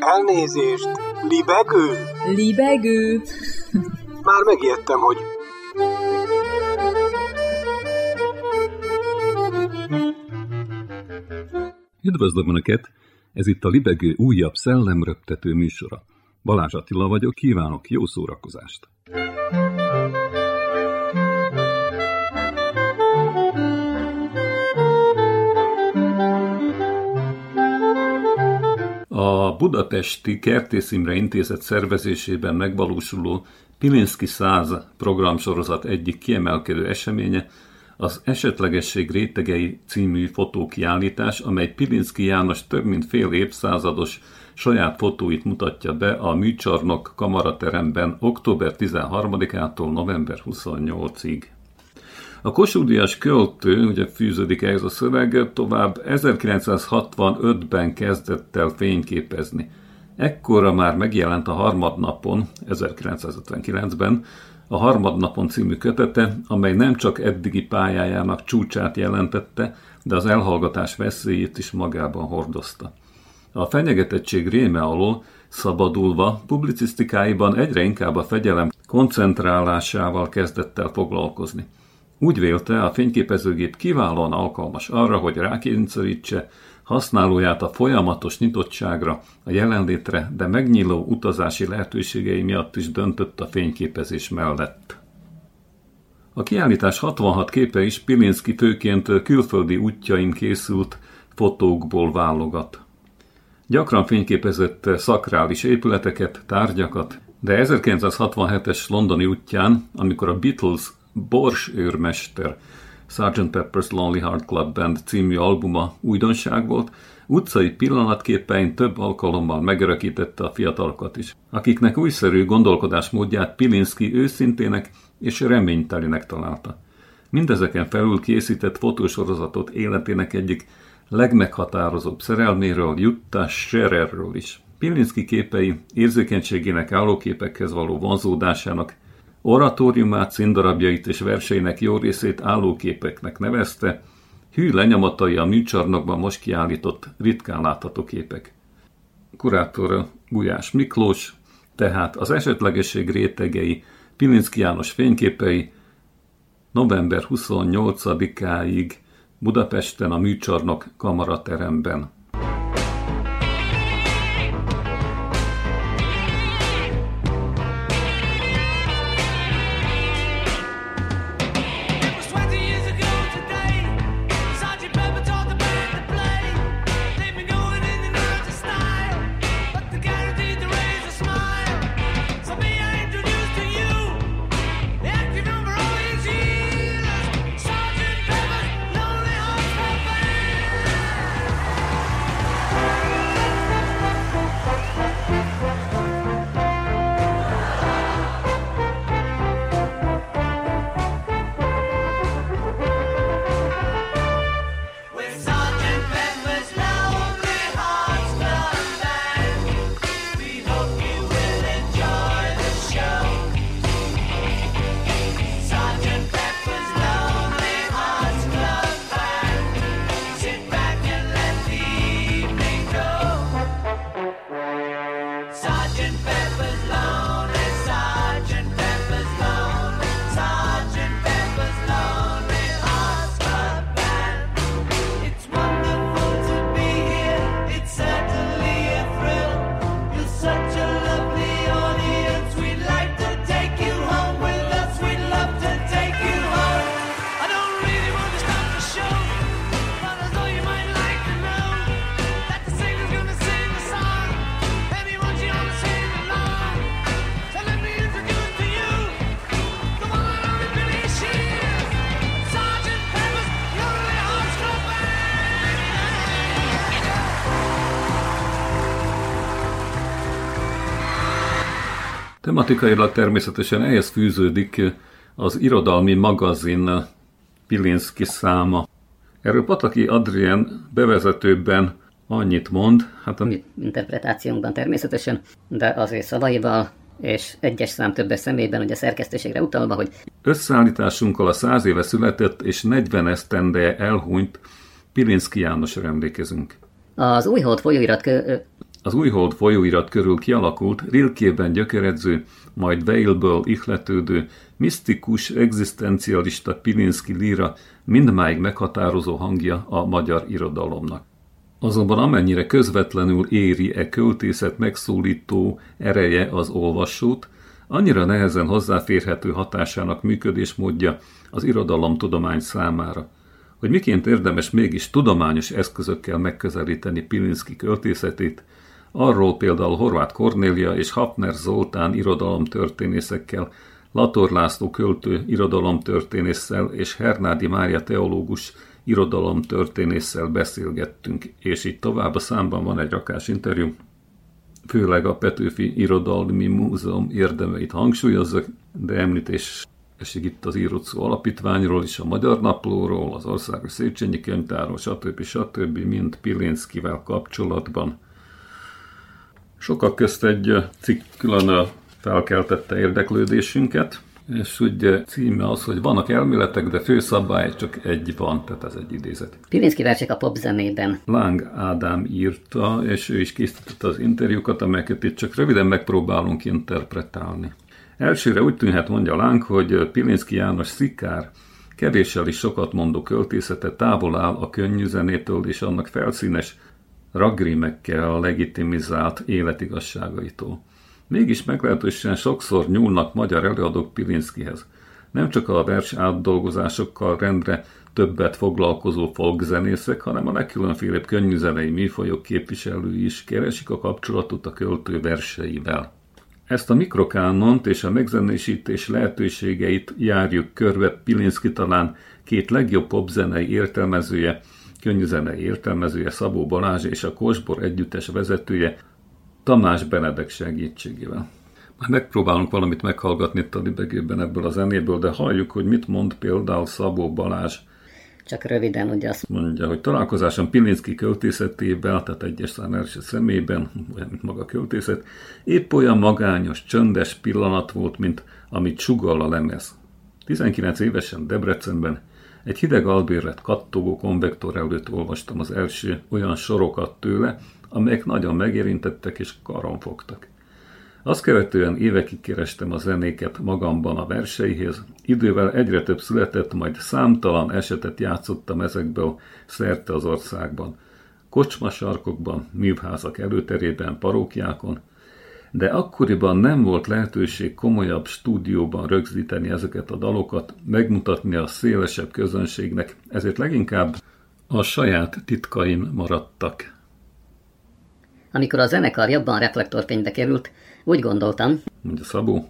Elnézést! Libegő? Libegő? Már megijedtem, hogy... Üdvözlöm Önöket! Ez itt a Libegő újabb szellemröptető műsora. Balázs Attila vagyok, kívánok jó szórakozást! A budapesti Kertész Intézet szervezésében megvalósuló Pilinszki 100 programsorozat egyik kiemelkedő eseménye az Esetlegesség rétegei című fotókiállítás, amely Pilinszki János több mint fél évszázados saját fotóit mutatja be a műcsarnok kamarateremben október 13-ától november 28-ig. A Kossuth költő, ugye fűződik ehhez a szöveg, tovább 1965-ben kezdett el fényképezni. Ekkora már megjelent a harmadnapon, 1959-ben, a Harmadnapon című kötete, amely nem csak eddigi pályájának csúcsát jelentette, de az elhallgatás veszélyét is magában hordozta. A fenyegetettség réme alól szabadulva, publicisztikáiban egyre inkább a fegyelem koncentrálásával kezdett el foglalkozni. Úgy vélte, a fényképezőgép kiválóan alkalmas arra, hogy rákényszerítse használóját a folyamatos nyitottságra, a jelenlétre, de megnyíló utazási lehetőségei miatt is döntött a fényképezés mellett. A kiállítás 66 képe is Pilinszki főként külföldi útjain készült fotókból válogat. Gyakran fényképezett szakrális épületeket, tárgyakat, de 1967-es londoni útján, amikor a Beatles Bors őrmester Sgt. Pepper's Lonely Heart Club Band című albuma újdonság volt, utcai pillanatképein több alkalommal megörökítette a fiatalokat is, akiknek újszerű gondolkodásmódját Pilinszki őszintének és reménytelinek találta. Mindezeken felül készített fotósorozatot életének egyik legmeghatározóbb szerelméről, Jutta Schererről is. Pilinszki képei érzékenységének állóképekhez való vonzódásának Oratóriumát, színdarabjait és verseinek jó részét állóképeknek nevezte, hű lenyomatai a műcsarnokban most kiállított ritkán látható képek. Kurátor Gulyás Miklós, tehát az esetlegesség rétegei, Pilinszki János fényképei november 28-áig Budapesten a műcsarnok kamarateremben. Tematikailag természetesen ehhez fűződik az irodalmi magazin Pilinszki száma. Erről Pataki Adrien bevezetőben annyit mond. Hát a mi interpretációnkban természetesen, de azért szavaival és egyes szám többes személyben, ugye a szerkesztőségre utalva, hogy Összeállításunkkal a száz éve született és 40 esztendeje elhunyt Pilinszki Jánosra emlékezünk. az újhold folyóirat kö- Az újhold folyóirat körül kialakult, Rilkében gyökeredző, majd Weilből ihletődő, misztikus, egzisztencialista Pilinszki líra mindmáig meghatározó hangja a magyar irodalomnak. Azonban amennyire közvetlenül éri e költészet megszólító ereje az olvasót, annyira nehezen hozzáférhető hatásának működésmódja az irodalomtudomány számára. Hogy miként érdemes mégis tudományos eszközökkel megközelíteni Pilinszki költészetét, arról például Horváth Kornélia és Hafner Zoltán irodalomtörténészekkel, Lator László költő irodalomtörténésszel és Hernádi Mária teológus irodalomtörténésszel beszélgettünk, és így tovább a számban van egy rakás interjú, főleg a Petőfi Irodalmi Múzeum érdemeit hangsúlyozza, de említés esik itt az írott szó alapítványról is, a Magyar Naplóról, az Országos Széchenyi Könyvtárról, stb. stb. mind Pilinszkivel kapcsolatban. Sokak közt egy cikk külön felkeltette érdeklődésünket, és ugye címe az, hogy vannak elméletek, de főszabály csak egy van, tehát ez egy idézet. Pilinszki versek a popzenében. Láng Ádám írta, és ő is készítette az interjúkat, amelyeket itt csak röviden megpróbálunk interpretálni. Elsőre úgy tűnhet, mondja Láng, hogy Pilinszki János szikár, kevéssel is sokat mondó költészete távol áll a könnyű zenétől és annak felszínes ragrimekkel legitimizált életigasságaitól. Mégis meglehetősen sokszor nyúlnak magyar előadók Pilinszkihez. Nem csak a vers átdolgozásokkal rendre többet foglalkozó folkzenészek, hanem a legkülönfélebb könnyűzenei műfajok képviselői is keresik a kapcsolatot a költő verseivel. Ezt a mikrokánont és a megzenésítés lehetőségeit járjuk körbe Pilinszki talán két legjobb popzenei értelmezője, könnyűzenei értelmezője Szabó Balázs és a Kosbor együttes vezetője Tamás Benedek segítségével. Már megpróbálunk valamit meghallgatni itt a libegőben ebből a zenéből, de halljuk, hogy mit mond például Szabó Balázs. Csak röviden ugye azt Mondja, hogy találkozásom Pilinszki költészetével, tehát egyes szám első szemében, olyan, mint maga költészet, épp olyan magányos, csöndes pillanat volt, mint amit sugall a lemez. 19 évesen Debrecenben egy hideg albérlet kattogó konvektor előtt olvastam az első olyan sorokat tőle, amelyek nagyon megérintettek és karon fogtak. Azt követően évekig kerestem a zenéket magamban a verseihez, idővel egyre több született, majd számtalan esetet játszottam ezekből szerte az országban. Kocsmasarkokban, művházak előterében, parókjákon, de akkoriban nem volt lehetőség komolyabb stúdióban rögzíteni ezeket a dalokat, megmutatni a szélesebb közönségnek, ezért leginkább a saját titkaim maradtak. Amikor a zenekar jobban reflektorfénybe került, úgy gondoltam, mondja Szabó.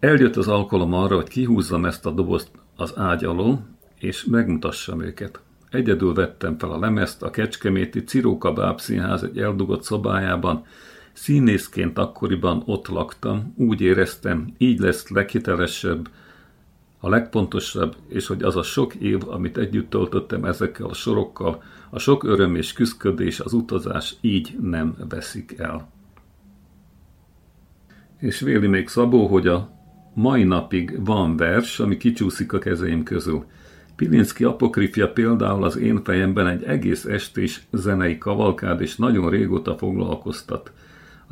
Eljött az alkalom arra, hogy kihúzzam ezt a dobozt az ágy alól, és megmutassam őket. Egyedül vettem fel a lemezt a Kecskeméti Ciróka Bábszínház egy eldugott szobájában, Színészként akkoriban ott laktam, úgy éreztem, így lesz leghitelesebb, a legpontosabb, és hogy az a sok év, amit együtt töltöttem ezekkel a sorokkal, a sok öröm és küszködés, az utazás így nem veszik el. És véli még Szabó, hogy a mai napig van vers, ami kicsúszik a kezeim közül. Pilinszki apokrifja például az én fejemben egy egész estés zenei kavalkád, és nagyon régóta foglalkoztat.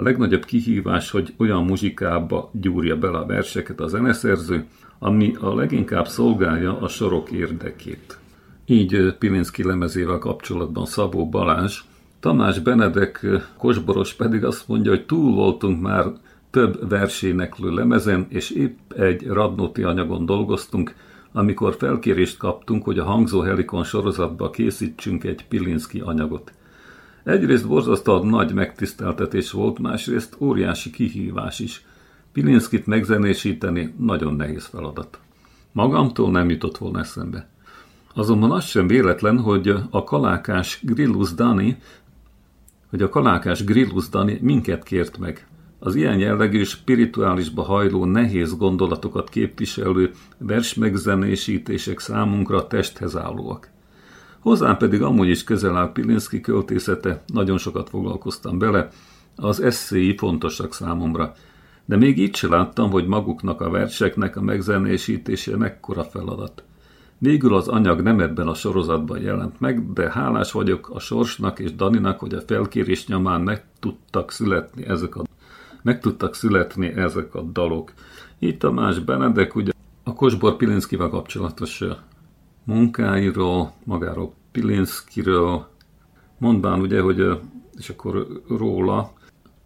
A legnagyobb kihívás, hogy olyan muzsikába gyúrja bele a verseket a zeneszerző, ami a leginkább szolgálja a sorok érdekét. Így Pilinszki lemezével kapcsolatban Szabó Balázs, Tamás Benedek Kosboros pedig azt mondja, hogy túl voltunk már több verséneklő lemezen, és épp egy Radnóti anyagon dolgoztunk, amikor felkérést kaptunk, hogy a Hangzó Helikon sorozatba készítsünk egy Pilinszki anyagot. Egyrészt borzasztóan nagy megtiszteltetés volt, másrészt óriási kihívás is. Pilinszkit megzenésíteni nagyon nehéz feladat. Magamtól nem jutott volna eszembe. Azonban az sem véletlen, hogy a kalákás Grillus Dani, hogy a kalákás Grillus Dani minket kért meg. Az ilyen jellegű spirituálisba hajló nehéz gondolatokat képviselő versmegzenésítések számunkra testhez állóak. Hozzám pedig amúgy is közel áll Pilinszki költészete, nagyon sokat foglalkoztam bele, az eszéi fontosak számomra. De még így se láttam, hogy maguknak a verseknek a megzenésítése mekkora feladat. Végül az anyag nem ebben a sorozatban jelent meg, de hálás vagyok a Sorsnak és Daninak, hogy a felkérés nyomán meg tudtak születni ezek a, meg tudtak születni ezek a dalok. Így Tamás Benedek ugye a Kosbor Pilinszkivel kapcsolatos munkáiról, magáról Pilinszkiről, mondván ugye, hogy és akkor róla,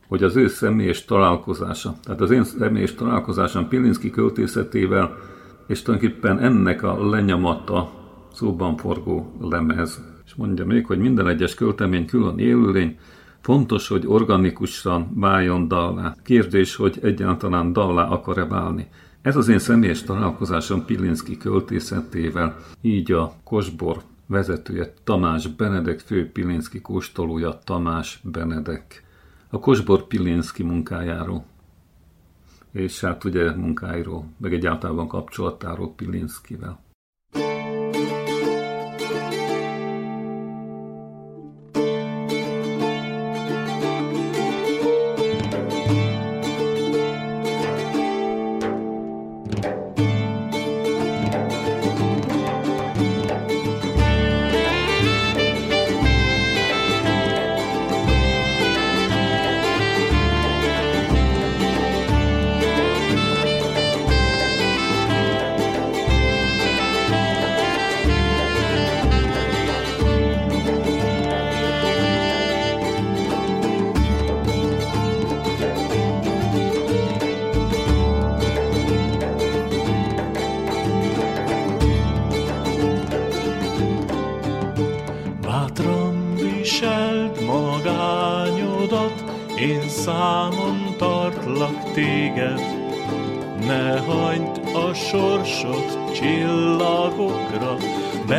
hogy az ő személyes találkozása, tehát az én személyes találkozásom Pilinszki költészetével, és tulajdonképpen ennek a lenyomata szóban forgó lemez. És mondja még, hogy minden egyes költemény külön élőlény, fontos, hogy organikusan váljon dallá. Kérdés, hogy egyáltalán dallá akar-e válni. Ez az én személyes találkozásom Pilinszki költészetével, így a Kosbor vezetője Tamás Benedek, fő Pilinszki kóstolója Tamás Benedek. A Kosbor Pilinszki munkájáról, és hát ugye munkáiról, meg egyáltalán kapcsolatáról Pilinszkivel.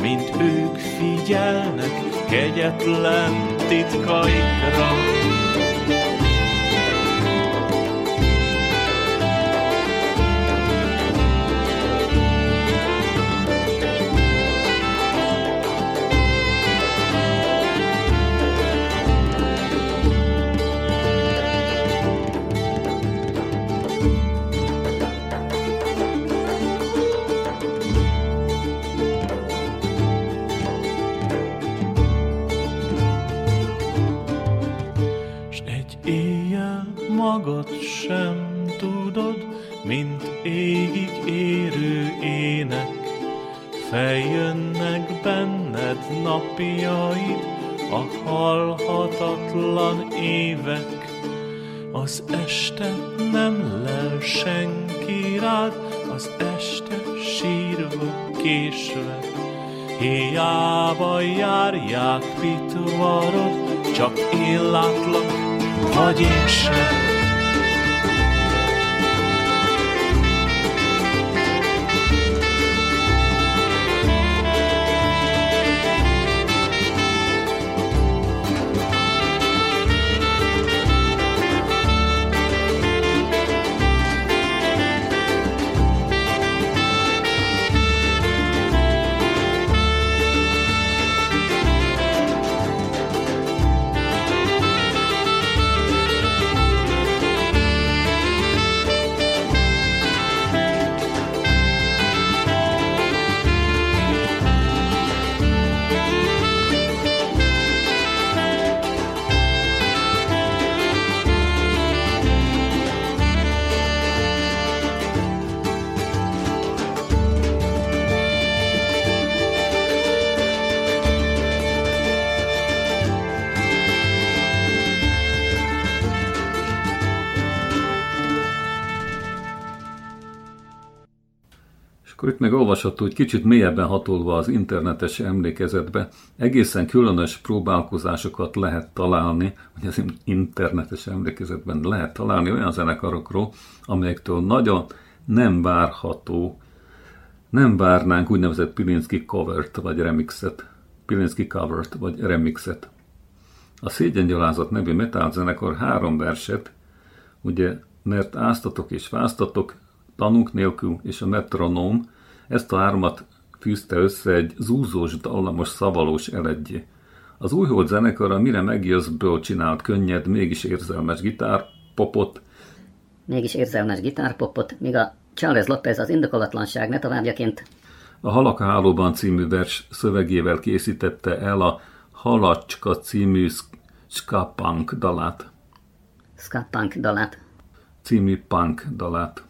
mint ők figyelnek, kegyetlen titkaikra. Napjaid, a halhatatlan évek. Az este nem lel senki rád, az este sírva késve. Hiába járják pitvarod, csak én látlak, vagy én sem. Olvasható, hogy kicsit mélyebben hatolva az internetes emlékezetbe, egészen különös próbálkozásokat lehet találni, hogy az internetes emlékezetben lehet találni olyan zenekarokról, amelyektől nagyon nem várható, nem várnánk úgynevezett Pilinszki covert vagy remixet, Pilinszki covert vagy remixet. A Szégyengyalázat nevű metal zenekar három verset, ugye, mert áztatok és fáztatok, tanunk nélkül és a metronóm, ezt a hármat fűzte össze egy zúzós, dallamos, szavalós eledjé. Az újhold zenekara mire megjösszből csinált könnyed, mégis érzelmes gitárpopot, Mégis érzelmes gitárpopot, míg a Charles Lopez az indokolatlanság ne továbbjaként a Halak Hálóban című vers szövegével készítette el a Halacska című ska punk dalát, ska punk dalát. című punk dalát.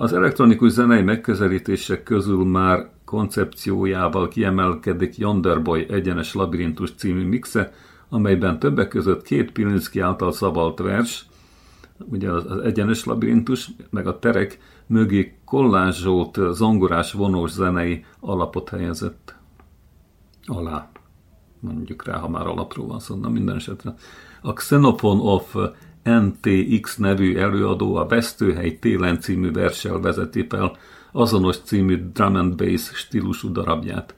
Az elektronikus zenei megközelítések közül már koncepciójával kiemelkedik Yonderboy egyenes labirintus című mixe, amelyben többek között két Pilinszki által szavalt vers, ugye az, egyenes labirintus, meg a terek mögé kollázsolt zongorás vonós zenei alapot helyezett alá. Mondjuk rá, ha már alapról van szó, na minden esetre. A Xenophon of NTX nevű előadó a Vesztőhely télen című versel vezeti fel azonos című drum and bass stílusú darabját.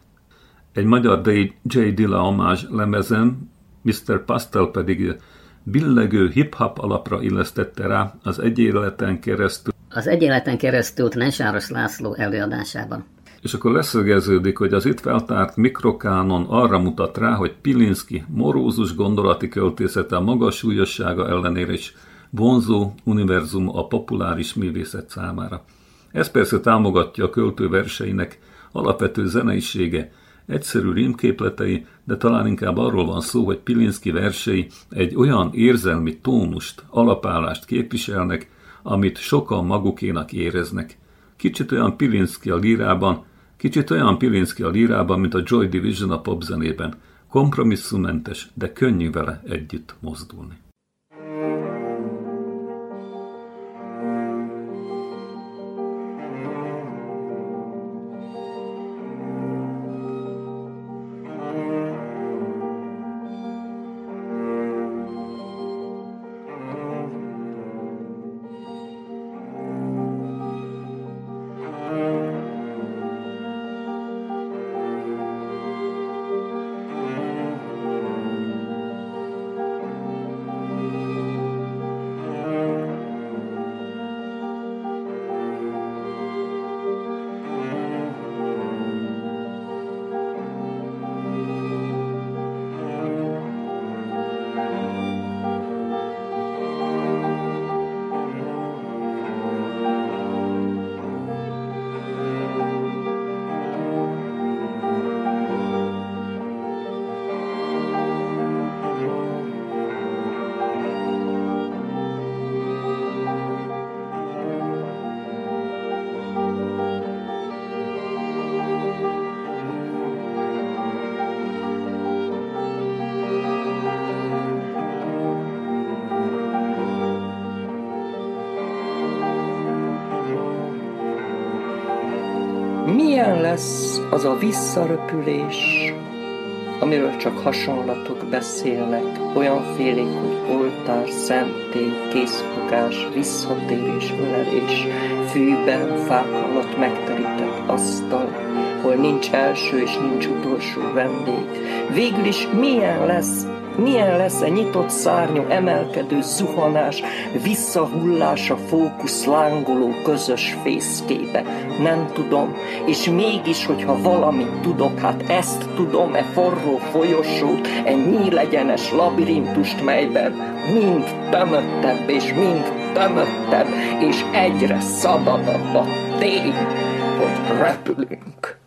Egy magyar J. Dilla homage lemezen Mr. Pastel pedig billegő hip-hop alapra illesztette rá az egy életen keresztül, Az egy életen keresztül Nensáros László előadásában. És akkor leszögeződik, hogy az itt feltárt mikrokánon arra mutat rá, hogy Pilinszki morózus gondolati költészete a magas súlyossága ellenére is vonzó univerzum a populáris művészet számára. Ez persze támogatja a költő verseinek alapvető zeneisége, egyszerű rímképletei, de talán inkább arról van szó, hogy Pilinszki versei egy olyan érzelmi tónust, alapállást képviselnek, amit sokan magukénak éreznek. Kicsit olyan Pilinszki a lírában, kicsit olyan Pilinszki a lírában, mint a Joy Division a popzenében. Kompromisszummentes, de könnyű vele együtt mozdulni. Lesz az a visszaröpülés, amiről csak hasonlatok beszélnek, olyan félék, hogy oltár, szentély, készfogás, visszatérés, ölelés, fűben, fák alatt megterített asztal, hol nincs első és nincs utolsó vendég. Végül is milyen lesz milyen lesz egy nyitott szárnyú, emelkedő zuhanás, visszahullás a fókusz lángoló közös fészkébe? Nem tudom, és mégis, hogyha valamit tudok, hát ezt tudom, e forró folyosót, e nyílegyenes labirintust, melyben mind tömöttebb és mind tömöttebb, és egyre szabadabb a tény, hogy repülünk.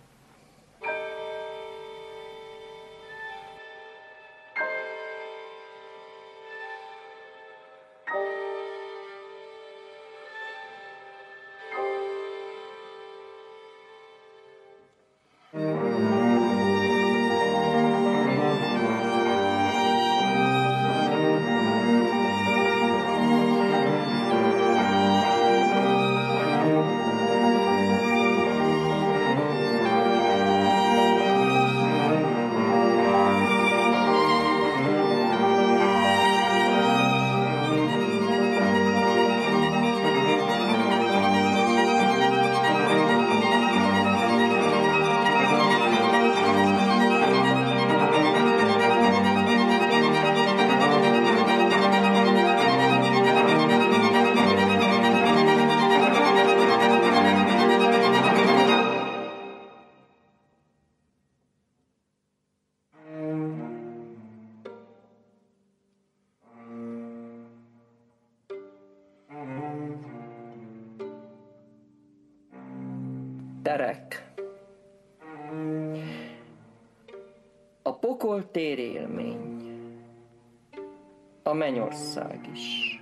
A mennyország is.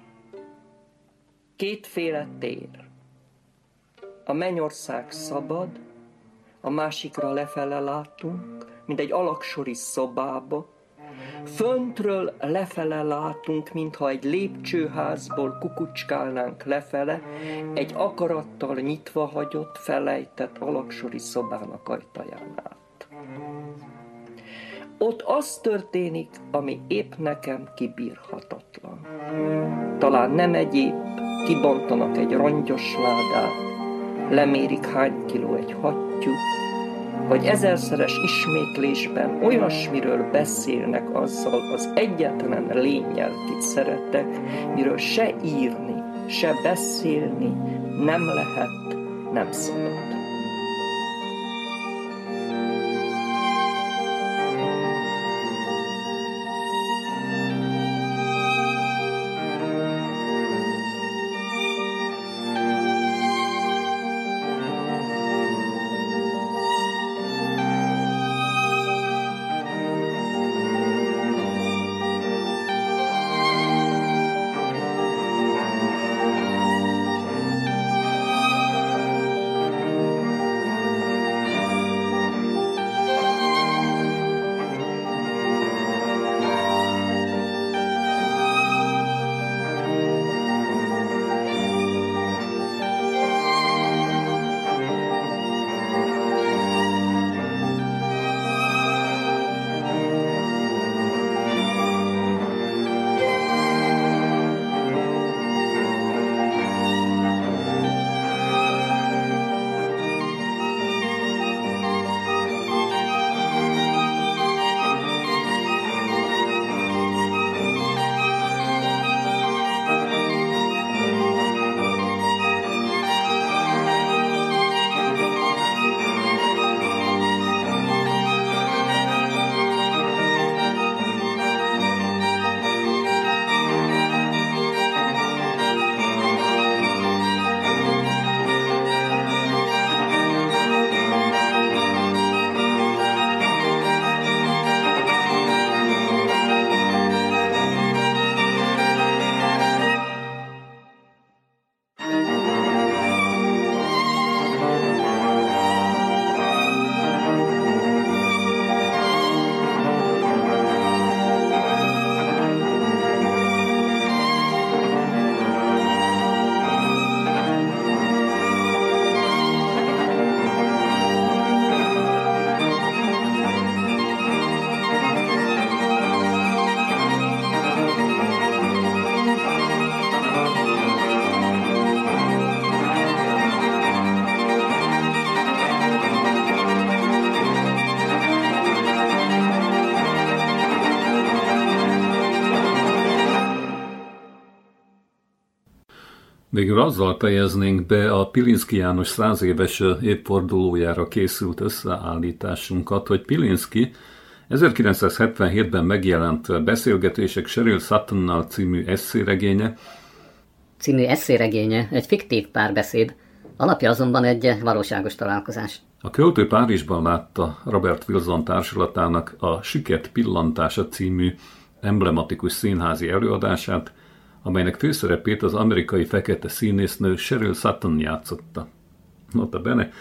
Kétféle tér. A mennyország szabad, a másikra lefele látunk, mint egy alaksori szobába, Föntről lefele látunk, mintha egy lépcsőházból kukucskálnánk lefele, egy akarattal nyitva hagyott, felejtett alaksori szobának ajtaján át. Ott az történik, ami épp nekem kibírhatatlan. Talán nem egyéb, kibontanak egy rongyos ládát, lemérik hány kiló egy hattyú, vagy ezerszeres ismétlésben olyasmiről beszélnek azzal az egyetlen lényel, kit szeretek, miről se írni, se beszélni nem lehet, nem szabad. Végül azzal fejeznénk be a Pilinszki János száz éves évfordulójára készült összeállításunkat, hogy Pilinszki 1977-ben megjelent Beszélgetések Sheryl Suttonnal című eszéregénye, című eszéregénye egy fiktív párbeszéd, alapja azonban egy valóságos találkozás. A költő Párizsban látta Robert Wilson társulatának a Siket pillantása című emblematikus színházi előadását, amelynek főszerepét az amerikai fekete színésznő Sheryl Sutton játszotta. Nota bene,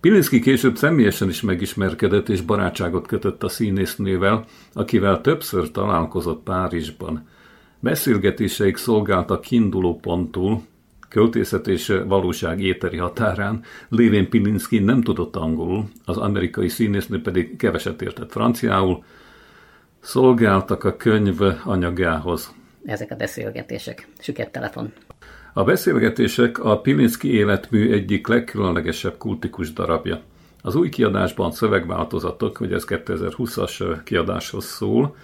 Pilinszki később személyesen is megismerkedett és barátságot kötött a színésznővel, akivel többször találkozott Párizsban. Beszélgetéseik szolgáltak kiinduló pontul, költészet és valóság éteri határán, lévén Pilinszki nem tudott angolul, az amerikai színésznő pedig keveset értett franciául, szolgáltak a könyv anyagához ezek a beszélgetések. Süket telefon. A beszélgetések a Pilinszki életmű egyik legkülönlegesebb kultikus darabja. Az új kiadásban szövegváltozatok, hogy ez 2020-as kiadáshoz szól,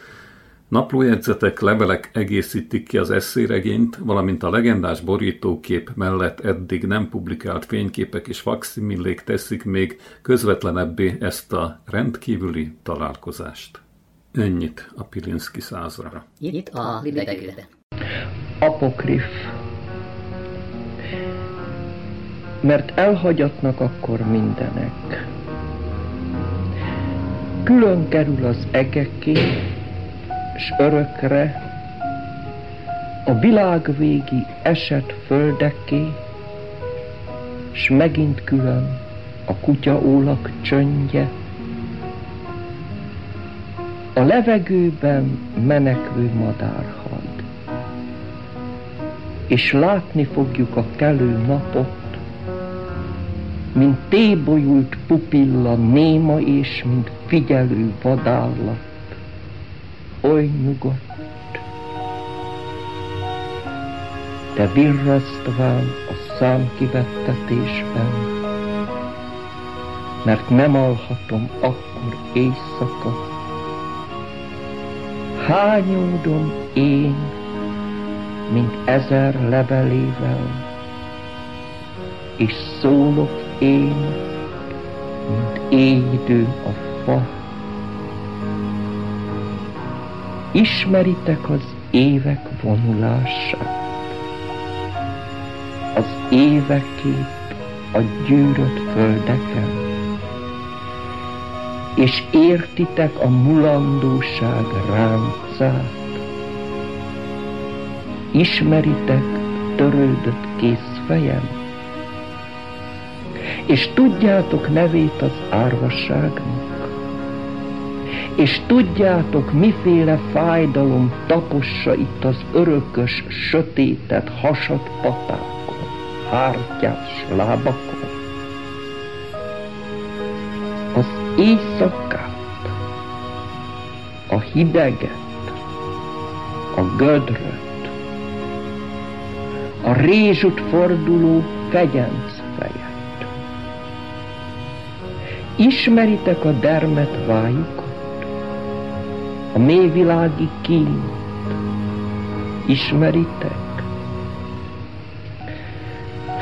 Naplójegyzetek, levelek egészítik ki az eszéregényt, valamint a legendás borítókép mellett eddig nem publikált fényképek és faximillék teszik még közvetlenebbé ezt a rendkívüli találkozást. Ennyit a Pilinszki százra. Itt a libegőbe. Apokrif. mert elhagyatnak akkor mindenek. Külön kerül az egeké, s örökre a világvégi esett földeké, s megint külön a kutyaólak csöndje, a levegőben menekvő madárhad. És látni fogjuk a kelő napot, mint tébolyult pupilla néma és mint figyelő vadállat, oly nyugodt, de virrasztván a számkivettetésben, mert nem alhatom akkor éjszaka, hányódom én, mint ezer levelével, és szólok én, mint éjdő a fa. Ismeritek az évek vonulását, az évekét a gyűrött földeken, és értitek a mulandóság ráncát, ismeritek törődött készfejem, és tudjátok nevét az árvasságnak, és tudjátok, miféle fájdalom tapossa itt az örökös, sötétet hasad patákon, hártyás lábakon. Éjszakát, a hideget, a gödröt, a rézsut forduló fegyenc fejet. Ismeritek a dermet vájukat, a mélyvilági kínt, ismeritek?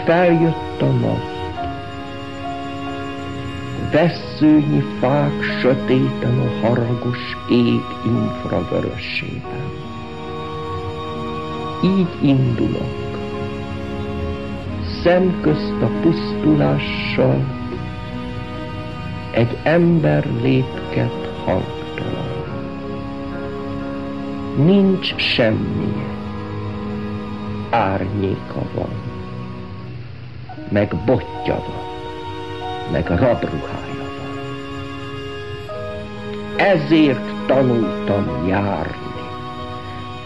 Feljött a nap, vesszőnyi fák sötéten a haragos ég infravörösében. Így indulok, szemközt a pusztulással, egy ember lépket hangtalan. Nincs semmi, árnyéka van, meg botja van, meg rabruhája van. Ezért tanultam járni,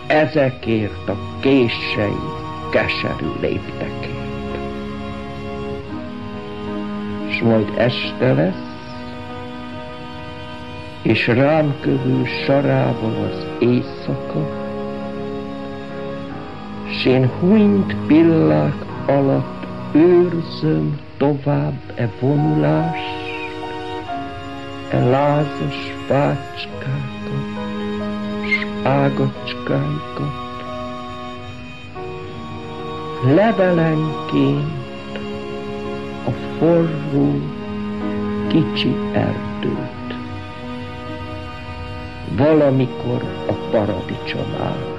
ezekért a kései, keserű léptekért. S majd este lesz, és rám kövül sarával az éjszaka, s én hunyt pillák alatt őrzöm tovább e vonulás, e lázas fácskákat, s ágacskáikat. Levelenként a forró, kicsi erdőt valamikor a paradicsom állti.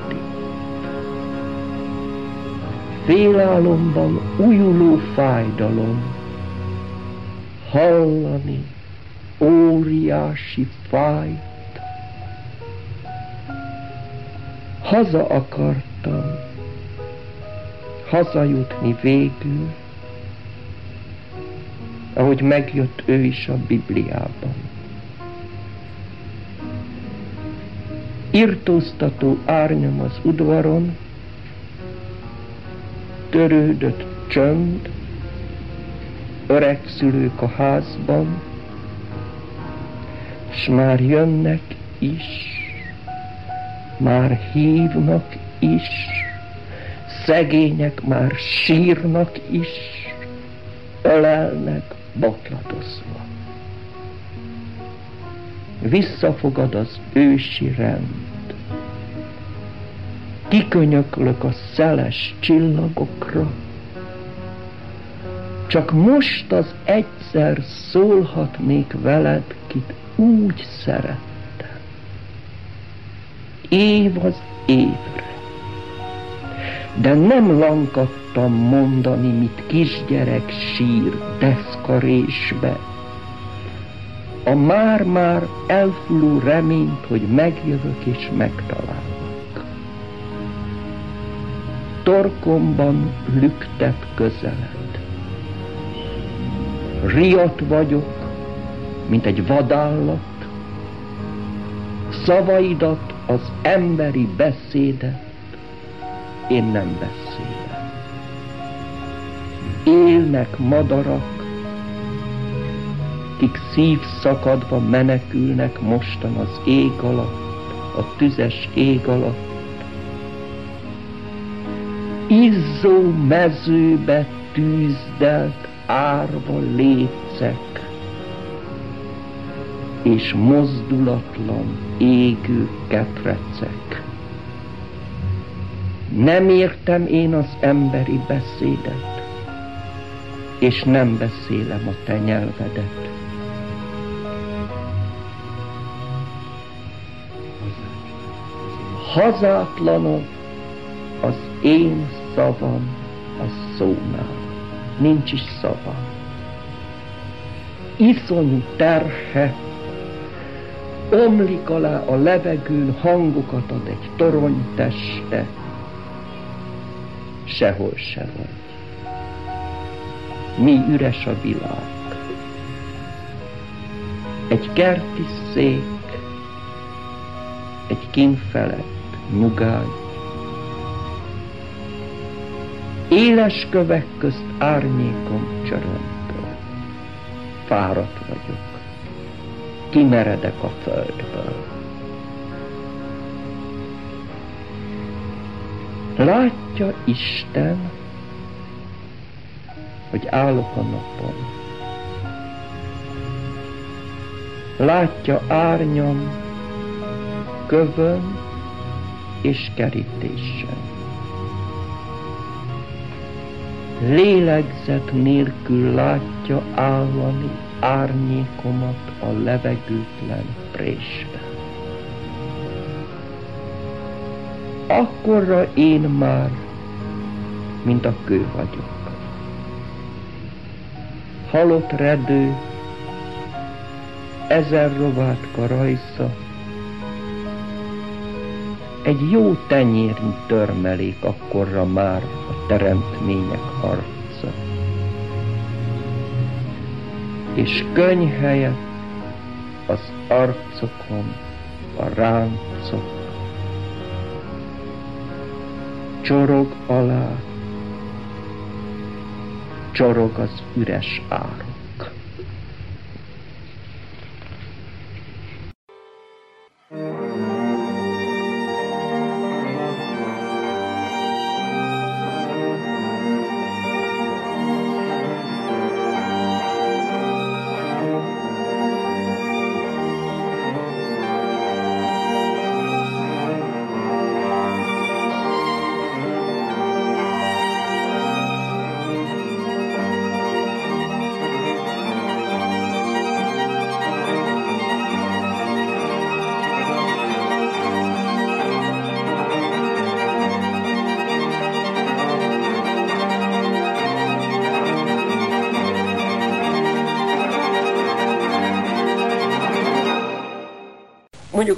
Félálomban újuló fájdalom, hallani óriási fájt. Haza akartam, hazajutni végül, ahogy megjött ő is a Bibliában. irtóztató árnyam az udvaron, törődött csönd, öreg szülők a házban, s már jönnek is, már hívnak is, szegények már sírnak is, ölelnek botladozva. Visszafogad az ősi rend. Kikönyöklök a szeles csillagokra, csak most az egyszer szólhatnék veled, kit úgy szerettem. Év az évre, de nem lankadtam mondani, mit kisgyerek sír deszkarésbe. A már-már elfuló reményt, hogy megjövök és megtalálok. Torkomban lüktet közeled. Riat vagyok, mint egy vadállat, szavaidat, az emberi beszédet én nem beszélem. Élnek madarak, kik szívszakadva menekülnek mostan az ég alatt, a tüzes ég alatt. Izzó mezőbe tűzdelt árva lécek, és mozdulatlan égő ketrecek. Nem értem én az emberi beszédet, és nem beszélem a te nyelvedet. Hazátlanok az én szavam a szónál. Nincs is szavam. Iszonyú terhe omlik alá a levegőn, hangokat ad egy torony teste, sehol se vagy. Mi üres a világ. Egy kerti szék, egy kinfelett nyugány. Éles kövek közt árnyékom csörömpöl. Fáradt vagyok kimeredek a földből. Látja Isten, hogy állok a napon. Látja árnyam, kövön és kerítésen. Lélegzet nélkül látja állani árnyékomat a levegőtlen présbe. Akkorra én már, mint a kő vagyok. Halott redő, ezer rovátka rajsza, egy jó tenyérnyi törmelék akkorra már teremtmények arca. és könny az arcokon a ráncok. Csorog alá, csorog az üres ár.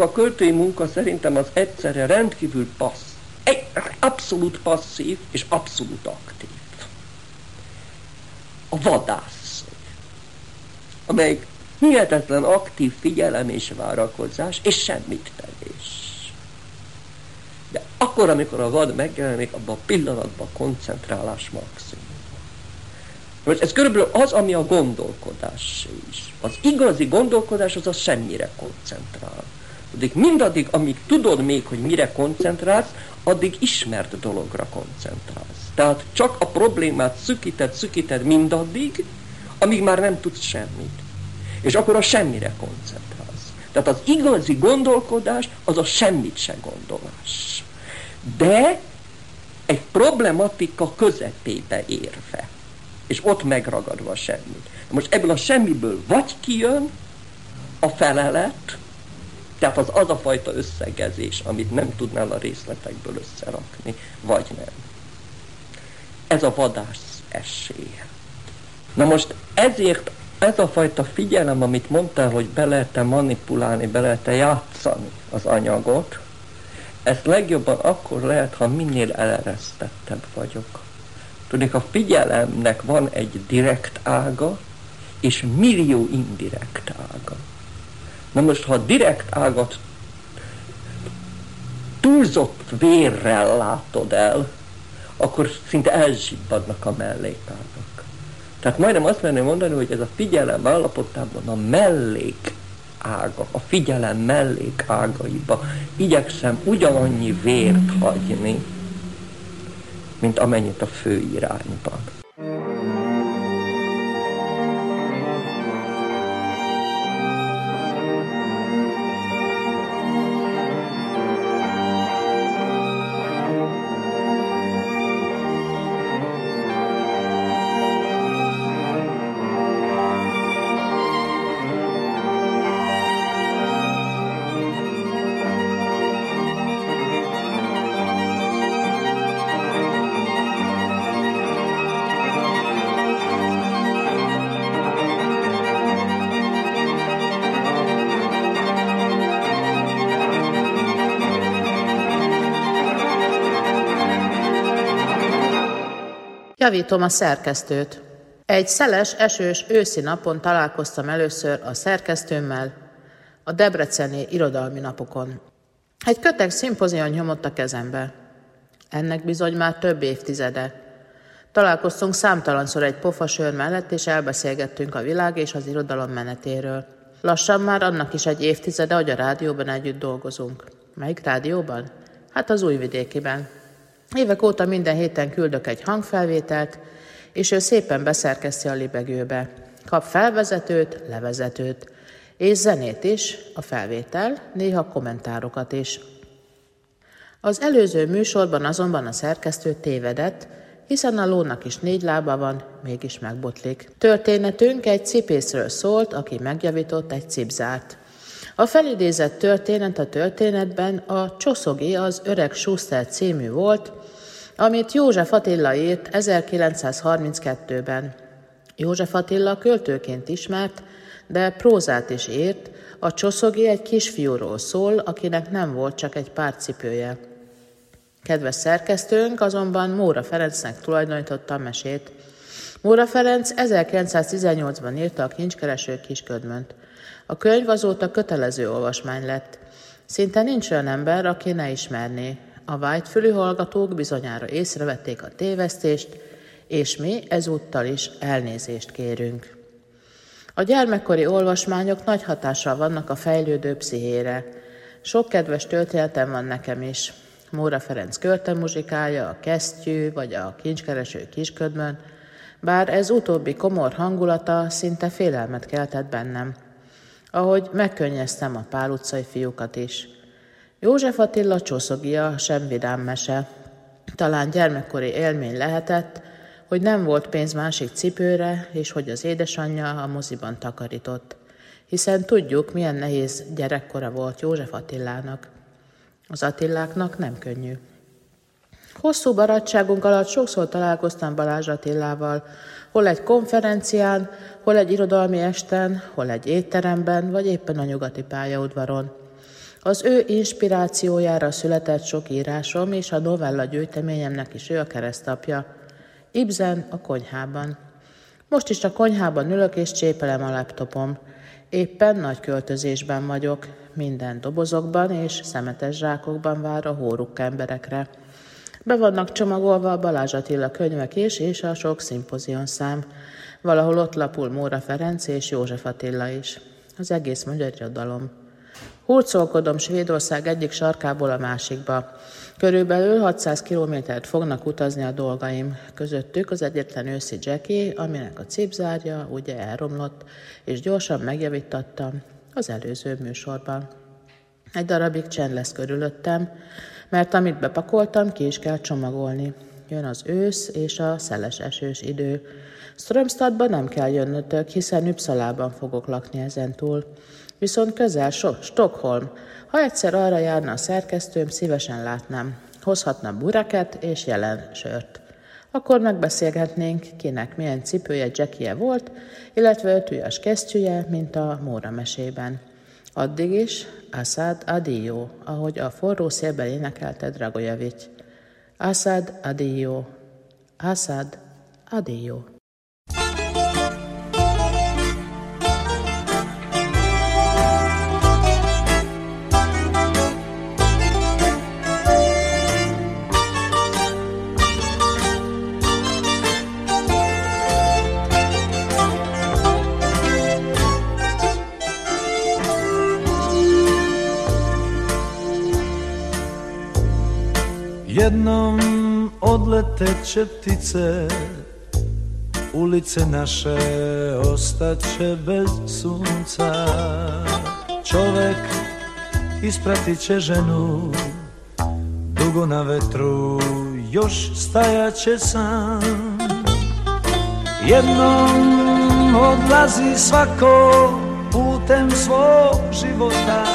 A költői munka szerintem az egyszerre rendkívül passz, egy, abszolút passzív és abszolút aktív. A vadász, amelyik hihetetlen aktív figyelem és várakozás, és semmit tevés. De akkor, amikor a vad megjelenik, abban a pillanatban koncentrálás maximum. Most ez körülbelül az, ami a gondolkodás is. Az igazi gondolkodás az a semmire koncentrál. Addig mindaddig, amíg tudod még, hogy mire koncentrálsz, addig ismert dologra koncentrálsz. Tehát csak a problémát szükíted, szükíted mindaddig, amíg már nem tudsz semmit. És akkor a semmire koncentrálsz. Tehát az igazi gondolkodás az a semmit se gondolás. De egy problematika közepébe érve. És ott megragadva semmit. Most ebből a semmiből vagy kijön a felelet, tehát az az a fajta összegezés, amit nem tudnál a részletekből összerakni, vagy nem. ez a vadász esélye. Na most ezért ez a fajta figyelem, amit mondtál, hogy be lehet manipulálni, be lehet játszani az anyagot, ezt legjobban akkor lehet, ha minél eleresztettebb vagyok. Tudjuk, a figyelemnek van egy direkt ága, és millió indirekt ága. Na most, ha direkt ágat túlzott vérrel látod el, akkor szinte elzsibbadnak a mellékágak. Tehát majdnem azt merném mondani, hogy ez a figyelem állapotában a mellék ága, a figyelem mellék ágaiba igyekszem ugyanannyi vért hagyni, mint amennyit a fő irányban. Javítom a szerkesztőt. Egy szeles, esős őszi napon találkoztam először a szerkesztőmmel a Debreceni irodalmi napokon. Egy kötek szimpozion nyomott a kezembe. Ennek bizony már több évtizede. Találkoztunk számtalanszor egy pofasör mellett, és elbeszélgettünk a világ és az irodalom menetéről. Lassan már annak is egy évtizede, hogy a rádióban együtt dolgozunk. Melyik rádióban? Hát az újvidékiben. Évek óta minden héten küldök egy hangfelvételt, és ő szépen beszerkeszti a libegőbe. Kap felvezetőt, levezetőt, és zenét is, a felvétel, néha kommentárokat is. Az előző műsorban azonban a szerkesztő tévedett, hiszen a lónak is négy lába van, mégis megbotlik. Történetünk egy cipészről szólt, aki megjavított egy cipzárt. A felidézett történet a történetben a Csoszogi az Öreg Schuster című volt, amit József Attila írt 1932-ben. József Attila költőként ismert, de prózát is írt, a Csoszogi egy kisfiúról szól, akinek nem volt csak egy pár cipője. Kedves szerkesztőnk azonban Móra Ferencnek tulajdonította a mesét. Móra Ferenc 1918-ban írta a kincskereső kisködmönt. A könyv azóta kötelező olvasmány lett. Szinte nincs olyan ember, aki ne ismerné. A vágyfülű hallgatók bizonyára észrevették a tévesztést, és mi ezúttal is elnézést kérünk. A gyermekkori olvasmányok nagy hatással vannak a fejlődő pszichére. Sok kedves történetem van nekem is. Móra Ferenc költemuzsikája, a kesztyű vagy a kincskereső kisködmön, bár ez utóbbi komor hangulata szinte félelmet keltett bennem. Ahogy megkönnyeztem a pál utcai fiúkat is – József Attila csoszogia sem vidám mese. Talán gyermekkori élmény lehetett, hogy nem volt pénz másik cipőre, és hogy az édesanyja a moziban takarított. Hiszen tudjuk, milyen nehéz gyerekkora volt József Attilának. Az Attiláknak nem könnyű. Hosszú barátságunk alatt sokszor találkoztam Balázs Attilával, hol egy konferencián, hol egy irodalmi esten, hol egy étteremben, vagy éppen a nyugati pályaudvaron. Az ő inspirációjára született sok írásom, és a novella gyűjteményemnek is ő a keresztapja. Ibzen a konyhában. Most is a konyhában ülök és csépelem a laptopom. Éppen nagy költözésben vagyok, minden dobozokban és szemetes zsákokban vár a hóruk emberekre. Be vannak csomagolva a Balázs Attila könyvek is, és a sok szimpozion szám. Valahol ott lapul Móra Ferenc és József Attila is. Az egész magyar irodalom. Hurcolkodom Svédország egyik sarkából a másikba. Körülbelül 600 kilométert fognak utazni a dolgaim. Közöttük az egyetlen őszi Jackie, aminek a cipzárja ugye elromlott, és gyorsan megjavítattam az előző műsorban. Egy darabig csend lesz körülöttem, mert amit bepakoltam, ki is kell csomagolni. Jön az ősz és a szeles esős idő. Strömstadba nem kell jönnötök, hiszen Üpszalában fogok lakni ezentúl. Viszont közel so- Stockholm. Ha egyszer arra járna a szerkesztőm, szívesen látnám. Hozhatna bureket és jelen sört. Akkor megbeszélhetnénk, kinek milyen cipője, Jackie volt, illetve ötűjas kesztyűje, mint a Móra mesében. Addig is Asad Adio, ahogy a forró szélben énekelte Dragojevics. Asad Adio, Asad Adio. Jednom odleteće ptice Ulice naše ostaće bez sunca. Čovek ispratit će ženu Dugo na vetru još stajaće sam. Jednom odlazi svako putem svog života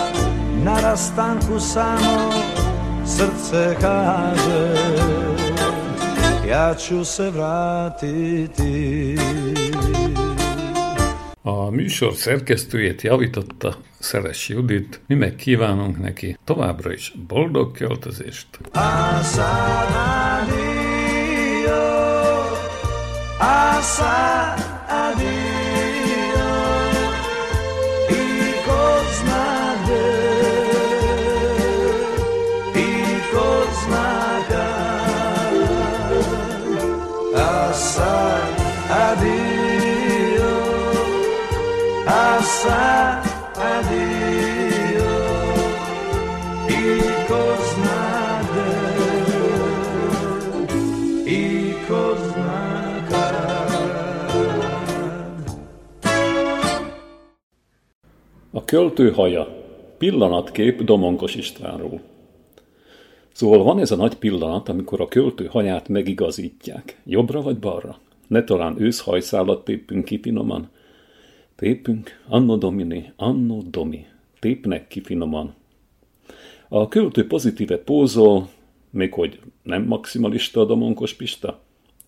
Na rastanku samo srce kaže Ja ću se vratiti A műsor szerkesztőjét javította Szeres Judit, mi meg kívánunk neki továbbra is boldog költözést. Assad A költő haja. Pillanatkép Domonkos Istvánról. Szóval van ez a nagy pillanat, amikor a költő haját megigazítják. Jobbra vagy balra? Ne talán őszhajszálat tépünk ki finoman? Tépünk, anno domini, anno domi. Tépnek ki finoman. A költő pozitíve pózol, még hogy nem maximalista a Domonkos Pista?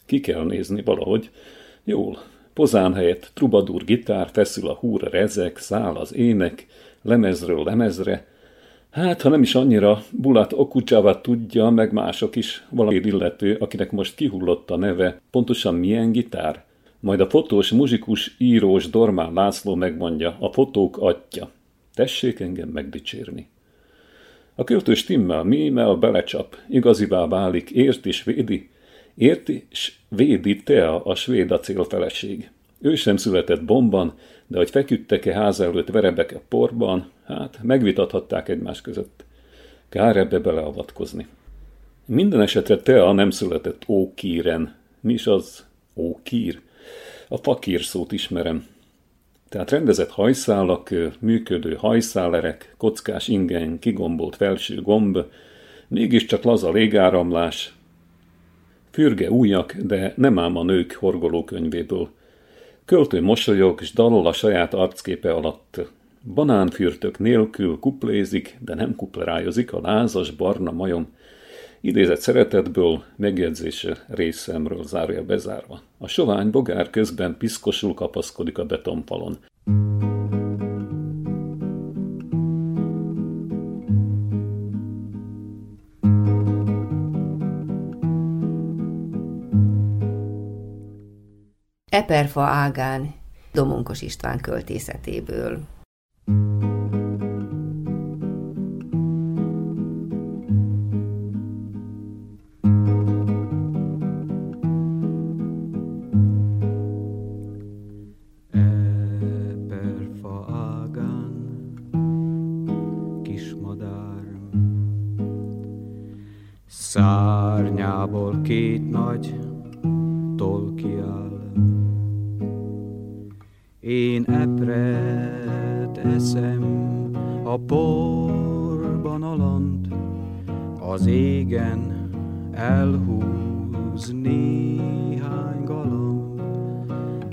Ki kell nézni valahogy. Jól, pozán helyett trubadur gitár, feszül a húr rezek, száll az ének, lemezről lemezre. Hát, ha nem is annyira, Bulat Okucsava tudja, meg mások is, valami illető, akinek most kihullott a neve, pontosan milyen gitár? Majd a fotós, muzsikus, írós Dormán László megmondja, a fotók atya. Tessék engem megdicsérni. A költő stimmel, mímel, belecsap, igazivá válik, ért és védi, érti és védi Tea, a svéd acél feleség. Ő sem született bomban, de hogy feküdtek-e ház előtt verebek a porban, hát megvitathatták egymás között. Kár ebbe beleavatkozni. Minden esetre Tea nem született Ókíren. Mi is az Ókír? A fakír szót ismerem. Tehát rendezett hajszálak, működő hajszálerek, kockás ingen, kigombolt felső gomb, mégiscsak laza légáramlás, fürge újak, de nem ám a nők horgolókönyvéből. Költő mosolyog, s dalol a saját arcképe alatt. Banánfürtök nélkül kuplézik, de nem kuplerájozik a lázas barna majom. Idézett szeretetből, megjegyzése részemről zárja bezárva. A sovány bogár közben piszkosul kapaszkodik a betonfalon. Eperfa ágán Domonkos István költészetéből. Szárnyából két nagy porban alant Az égen elhúz néhány galamb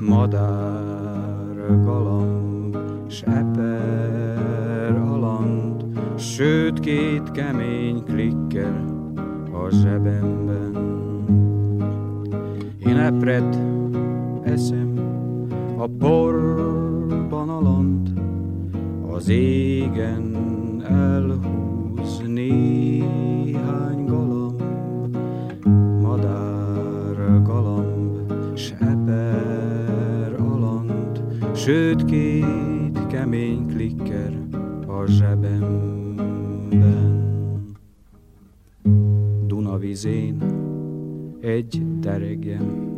Madár galamb, s eper alant Sőt, két kemény klikkel a zsebemben. Én epret sőt két kemény klikker a zsebemben. Dunavizén egy deregem,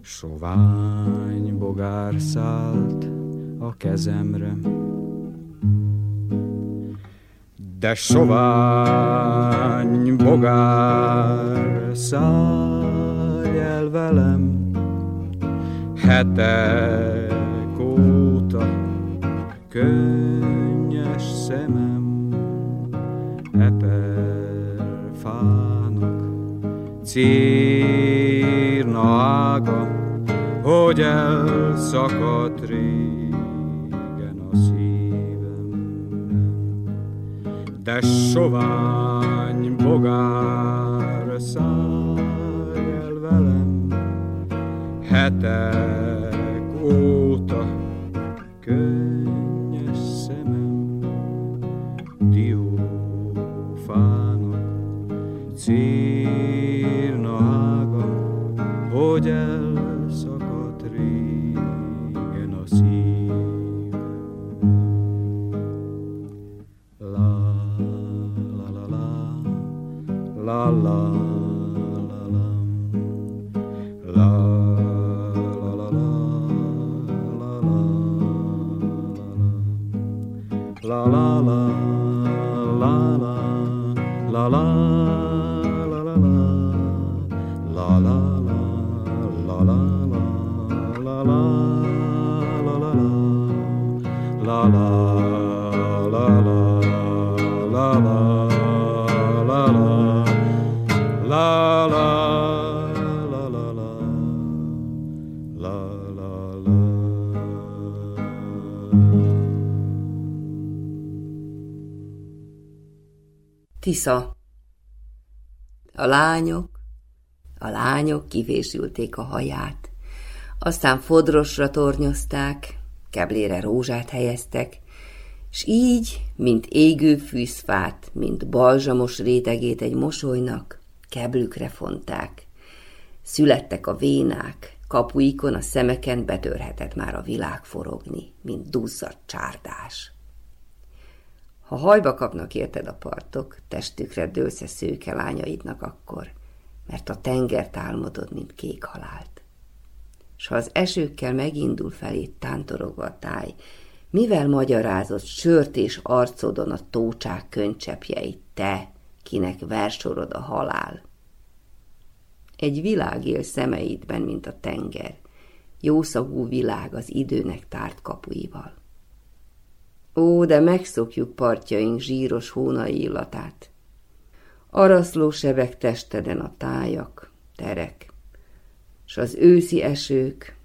sovány bogár szállt a kezemre. De sovány bogár szállj el velem, hetek óta könnyes szemem, eper fának círna ága, hogy elszakadt régen a szívemben. De sovány bogár szállj el velem, hetek óta könnyes Tisza. A lányok, a lányok kivésülték a haját, aztán fodrosra tornyozták, keblére rózsát helyeztek, s így, mint égő fűzfát, mint balzsamos rétegét egy mosolynak, keblükre fonták. Születtek a vénák, kapuikon a szemeken betörhetett már a világ forogni, mint duzzadt csárdás. Ha hajba kapnak érted a partok, testükre dőlsz szőke lányaidnak akkor, mert a tengert álmodod, mint kék halált. S ha az esőkkel megindul felé tántorogva a táj, mivel magyarázott sört és arcodon a tócsák könycsepjeit, te, kinek versorod a halál? Egy világ él szemeidben, mint a tenger, jószagú világ az időnek tárt kapuival. Ó, de megszokjuk partjaink zsíros hónai illatát. Araszló sebek testeden a tájak, terek, s az őszi esők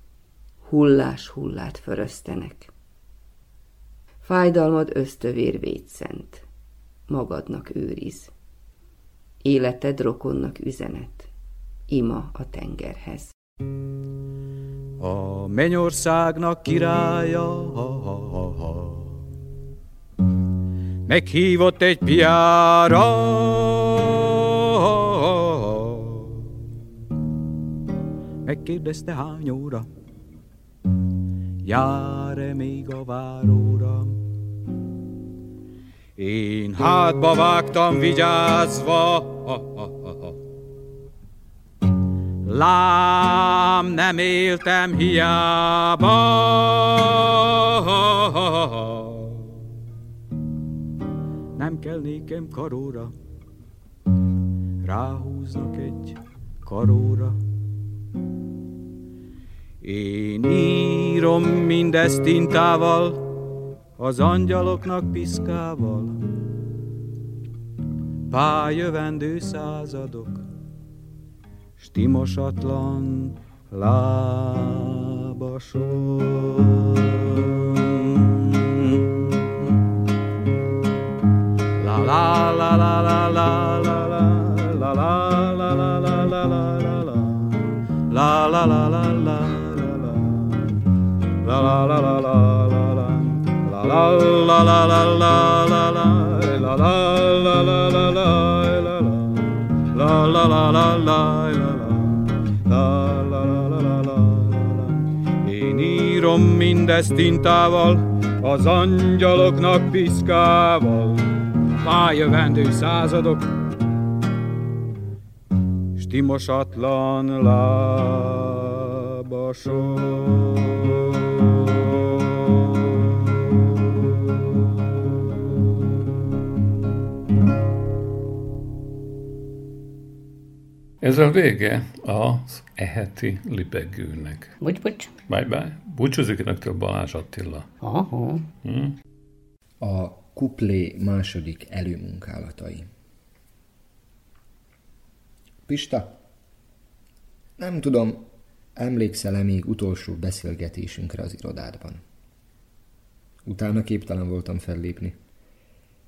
hullás hullát föröztenek. Fájdalmad ösztövér védszent, magadnak őriz. Életed rokonnak üzenet, ima a tengerhez. A mennyországnak királya, ha, ha. Meghívott egy piára. Megkérdezte hány óra, jár-e még a váróra. Én hátba vágtam vigyázva. Lám, nem éltem hiába. Kell karóra, ráhúznak egy karóra. Én írom mindezt tintával, az angyaloknak piszkával. Pájövendő századok, stimosatlan lábason. la la la la la la la la la la la la la la la la la Én írom mindezt tintával, az angyaloknak piszkával pályövendő századok, stimosatlan lábasok. Ez a vége az eheti libegőnek. Bocs, bocs. Bye bye. Búcsúzik önöktől Balázs Attila. Aha. Hm? A kuplé második előmunkálatai. Pista, nem tudom, emlékszel-e még utolsó beszélgetésünkre az irodádban? Utána képtelen voltam fellépni.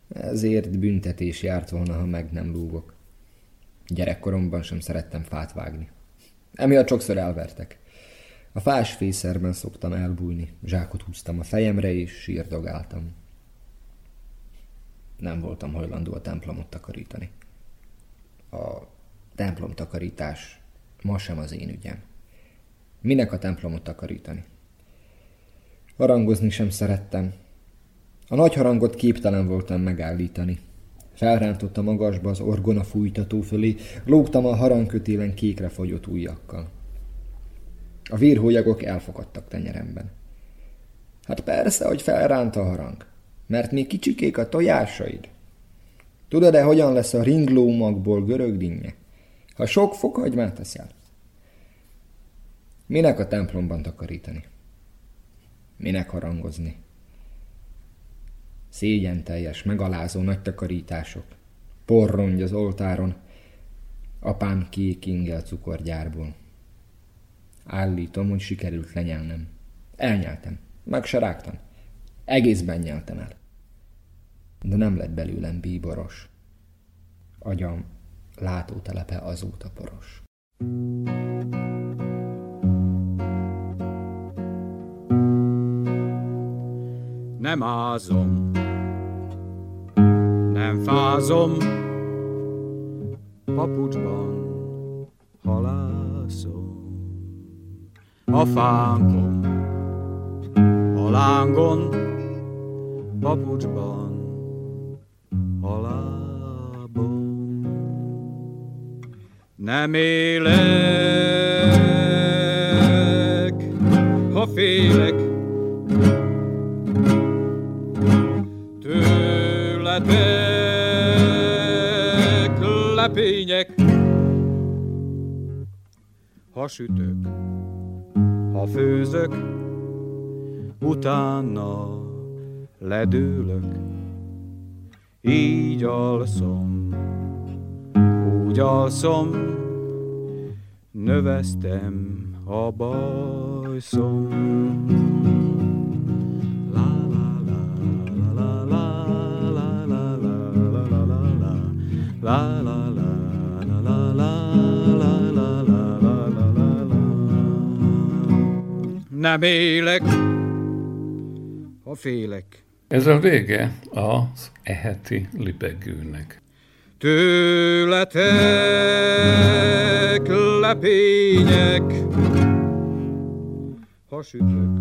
Ezért büntetés járt volna, ha meg nem lúgok. Gyerekkoromban sem szerettem fát vágni. Emiatt sokszor elvertek. A fás fészerben szoktam elbújni, zsákot húztam a fejemre és sírdogáltam. Nem voltam hajlandó a templomot takarítani. A templom takarítás ma sem az én ügyem. Minek a templomot takarítani? Harangozni sem szerettem. A nagy harangot képtelen voltam megállítani. Felrántott a magasba az orgona fújtató fölé, lógtam a harangkötélen kékre fagyott ujjakkal. A vérhólyagok elfogadtak tenyeremben. Hát persze, hogy felránt a harang, mert még kicsikék a tojásaid. Tudod-e, hogyan lesz a ringlómagból görög dinnye? Ha sok fokhagymát teszel. Minek a templomban takarítani? Minek harangozni? Szégyen teljes, megalázó nagy takarítások. Porrongy az oltáron. Apám kék ingel cukorgyárból. Állítom, hogy sikerült lenyelnem. Elnyeltem. Meg se rágtam. Egészben nyeltem el. De nem lett belőlem bíboros. Agyam látótelepe azóta poros. Nem ázom, nem fázom, papucsban halászom. A fánkon, a lángon, papucsban halábom. Nem élek, ha félek, tőletek lepények. Ha sütök, ha főzök, utána Ledülök, így alszom, úgy alszom, növesztem a bajszom. La la la la la la la la Nem élek, ha félek ez a vége az eheti libegőnek. Tőletek lepények, ha sütök,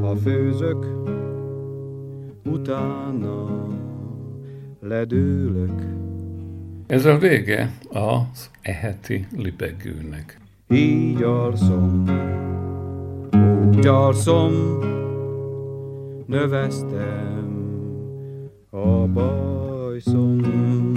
ha főzök, utána ledőlök. Ez a vége az eheti libegőnek. Így alszom, úgy alszom, növesztem a bajszomot.